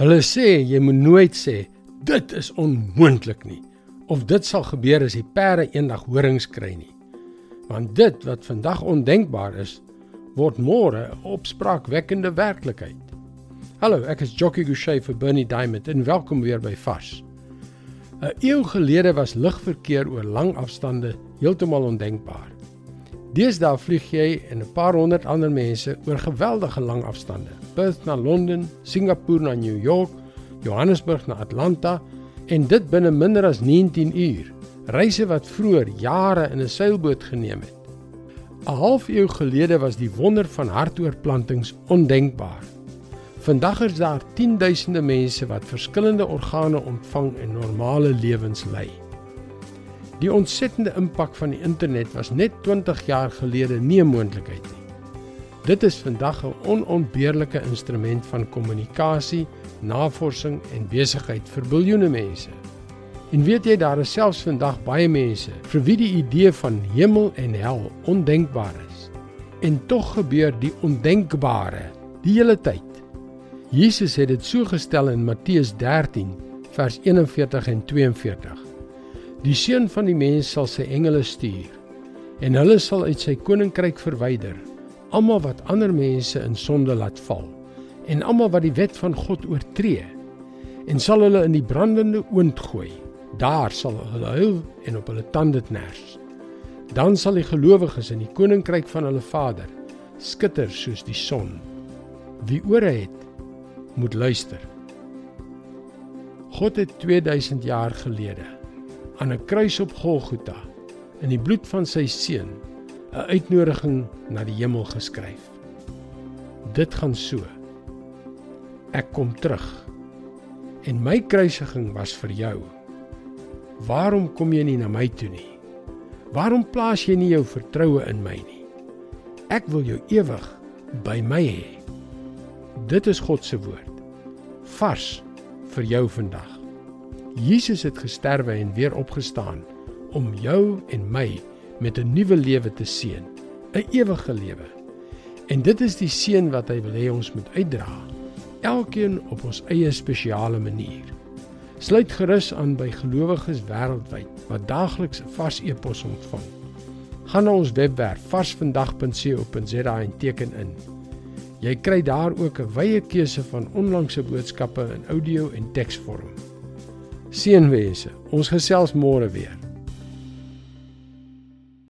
Hulle sê jy moet nooit sê dit is onmoontlik nie of dit sal gebeur as die perde eendag horings kry nie. Want dit wat vandag ondenkbaar is, word môre 'n opspraakwekkende werklikheid. Hallo, ek is Jockey Gouchee vir Bernie Diamond en welkom weer by Vars. 'n Eeu gelede was lugverkeer oor lang afstande heeltemal ondenkbaar. Deesdae vlieg jy en 'n paar honderd ander mense oor geweldige lang afstande. Perth na Londen, Singapore na New York, Johannesburg na Atlanta en dit binne minder as 19 uur. Reise wat vroeër jare in 'n seilboot geneem het. 'n Halfuur gelede was die wonder van hartoortplantings ondenkbaar. Vandag is daar 10000de mense wat verskillende organe ontvang en normale lewens lei. Die ontsettende impak van die internet was net 20 jaar gelede nie 'n moontlikheid nie. Dit is vandag 'n onontbeerlike instrument van kommunikasie, navorsing en besigheid vir biljoene mense. En weet jy daar is selfs vandag baie mense vir wie die idee van hemel en hel ondenkbaar is. En tog gebeur die ondenkbare die hele tyd. Jesus het dit so gestel in Matteus 13 vers 41 en 42. Die seun van die mens sal sy engele stuur en hulle sal uit sy koninkryk verwyder almal wat ander mense in sonde laat val en almal wat die wet van God oortree en sal hulle in die brandende oond gooi. Daar sal hulle huil en op hulle tande kners dan sal die gelowiges in die koninkryk van hulle Vader skitter soos die son. Wie ore het moet luister. God het 2000 jaar gelede aan 'n kruis op Golgotha in die bloed van sy seun 'n uitnodiging na die hemel geskryf. Dit gaan so. Ek kom terug. En my kruisiging was vir jou. Waarom kom jy nie na my toe nie? Waarom plaas jy nie jou vertroue in my nie? Ek wil jou ewig by my hê. Dit is God se woord. Vars vir jou vandag. Jesus het gesterwe en weer opgestaan om jou en my met 'n nuwe lewe te seën, 'n ewige lewe. En dit is die seën wat hy wil hê ons moet uitdra, elkeen op ons eie spesiale manier. Sluit gerus aan by gelowiges wêreldwyd wat daagliks 'n vars e-pos ontvang. Gaan na ons webwerf varsvandag.co.za en teken in. Jy kry daar ook 'n wye keuse van onlangse boodskappe in audio en teksvorm. Seënwense. Ons gesels môre weer.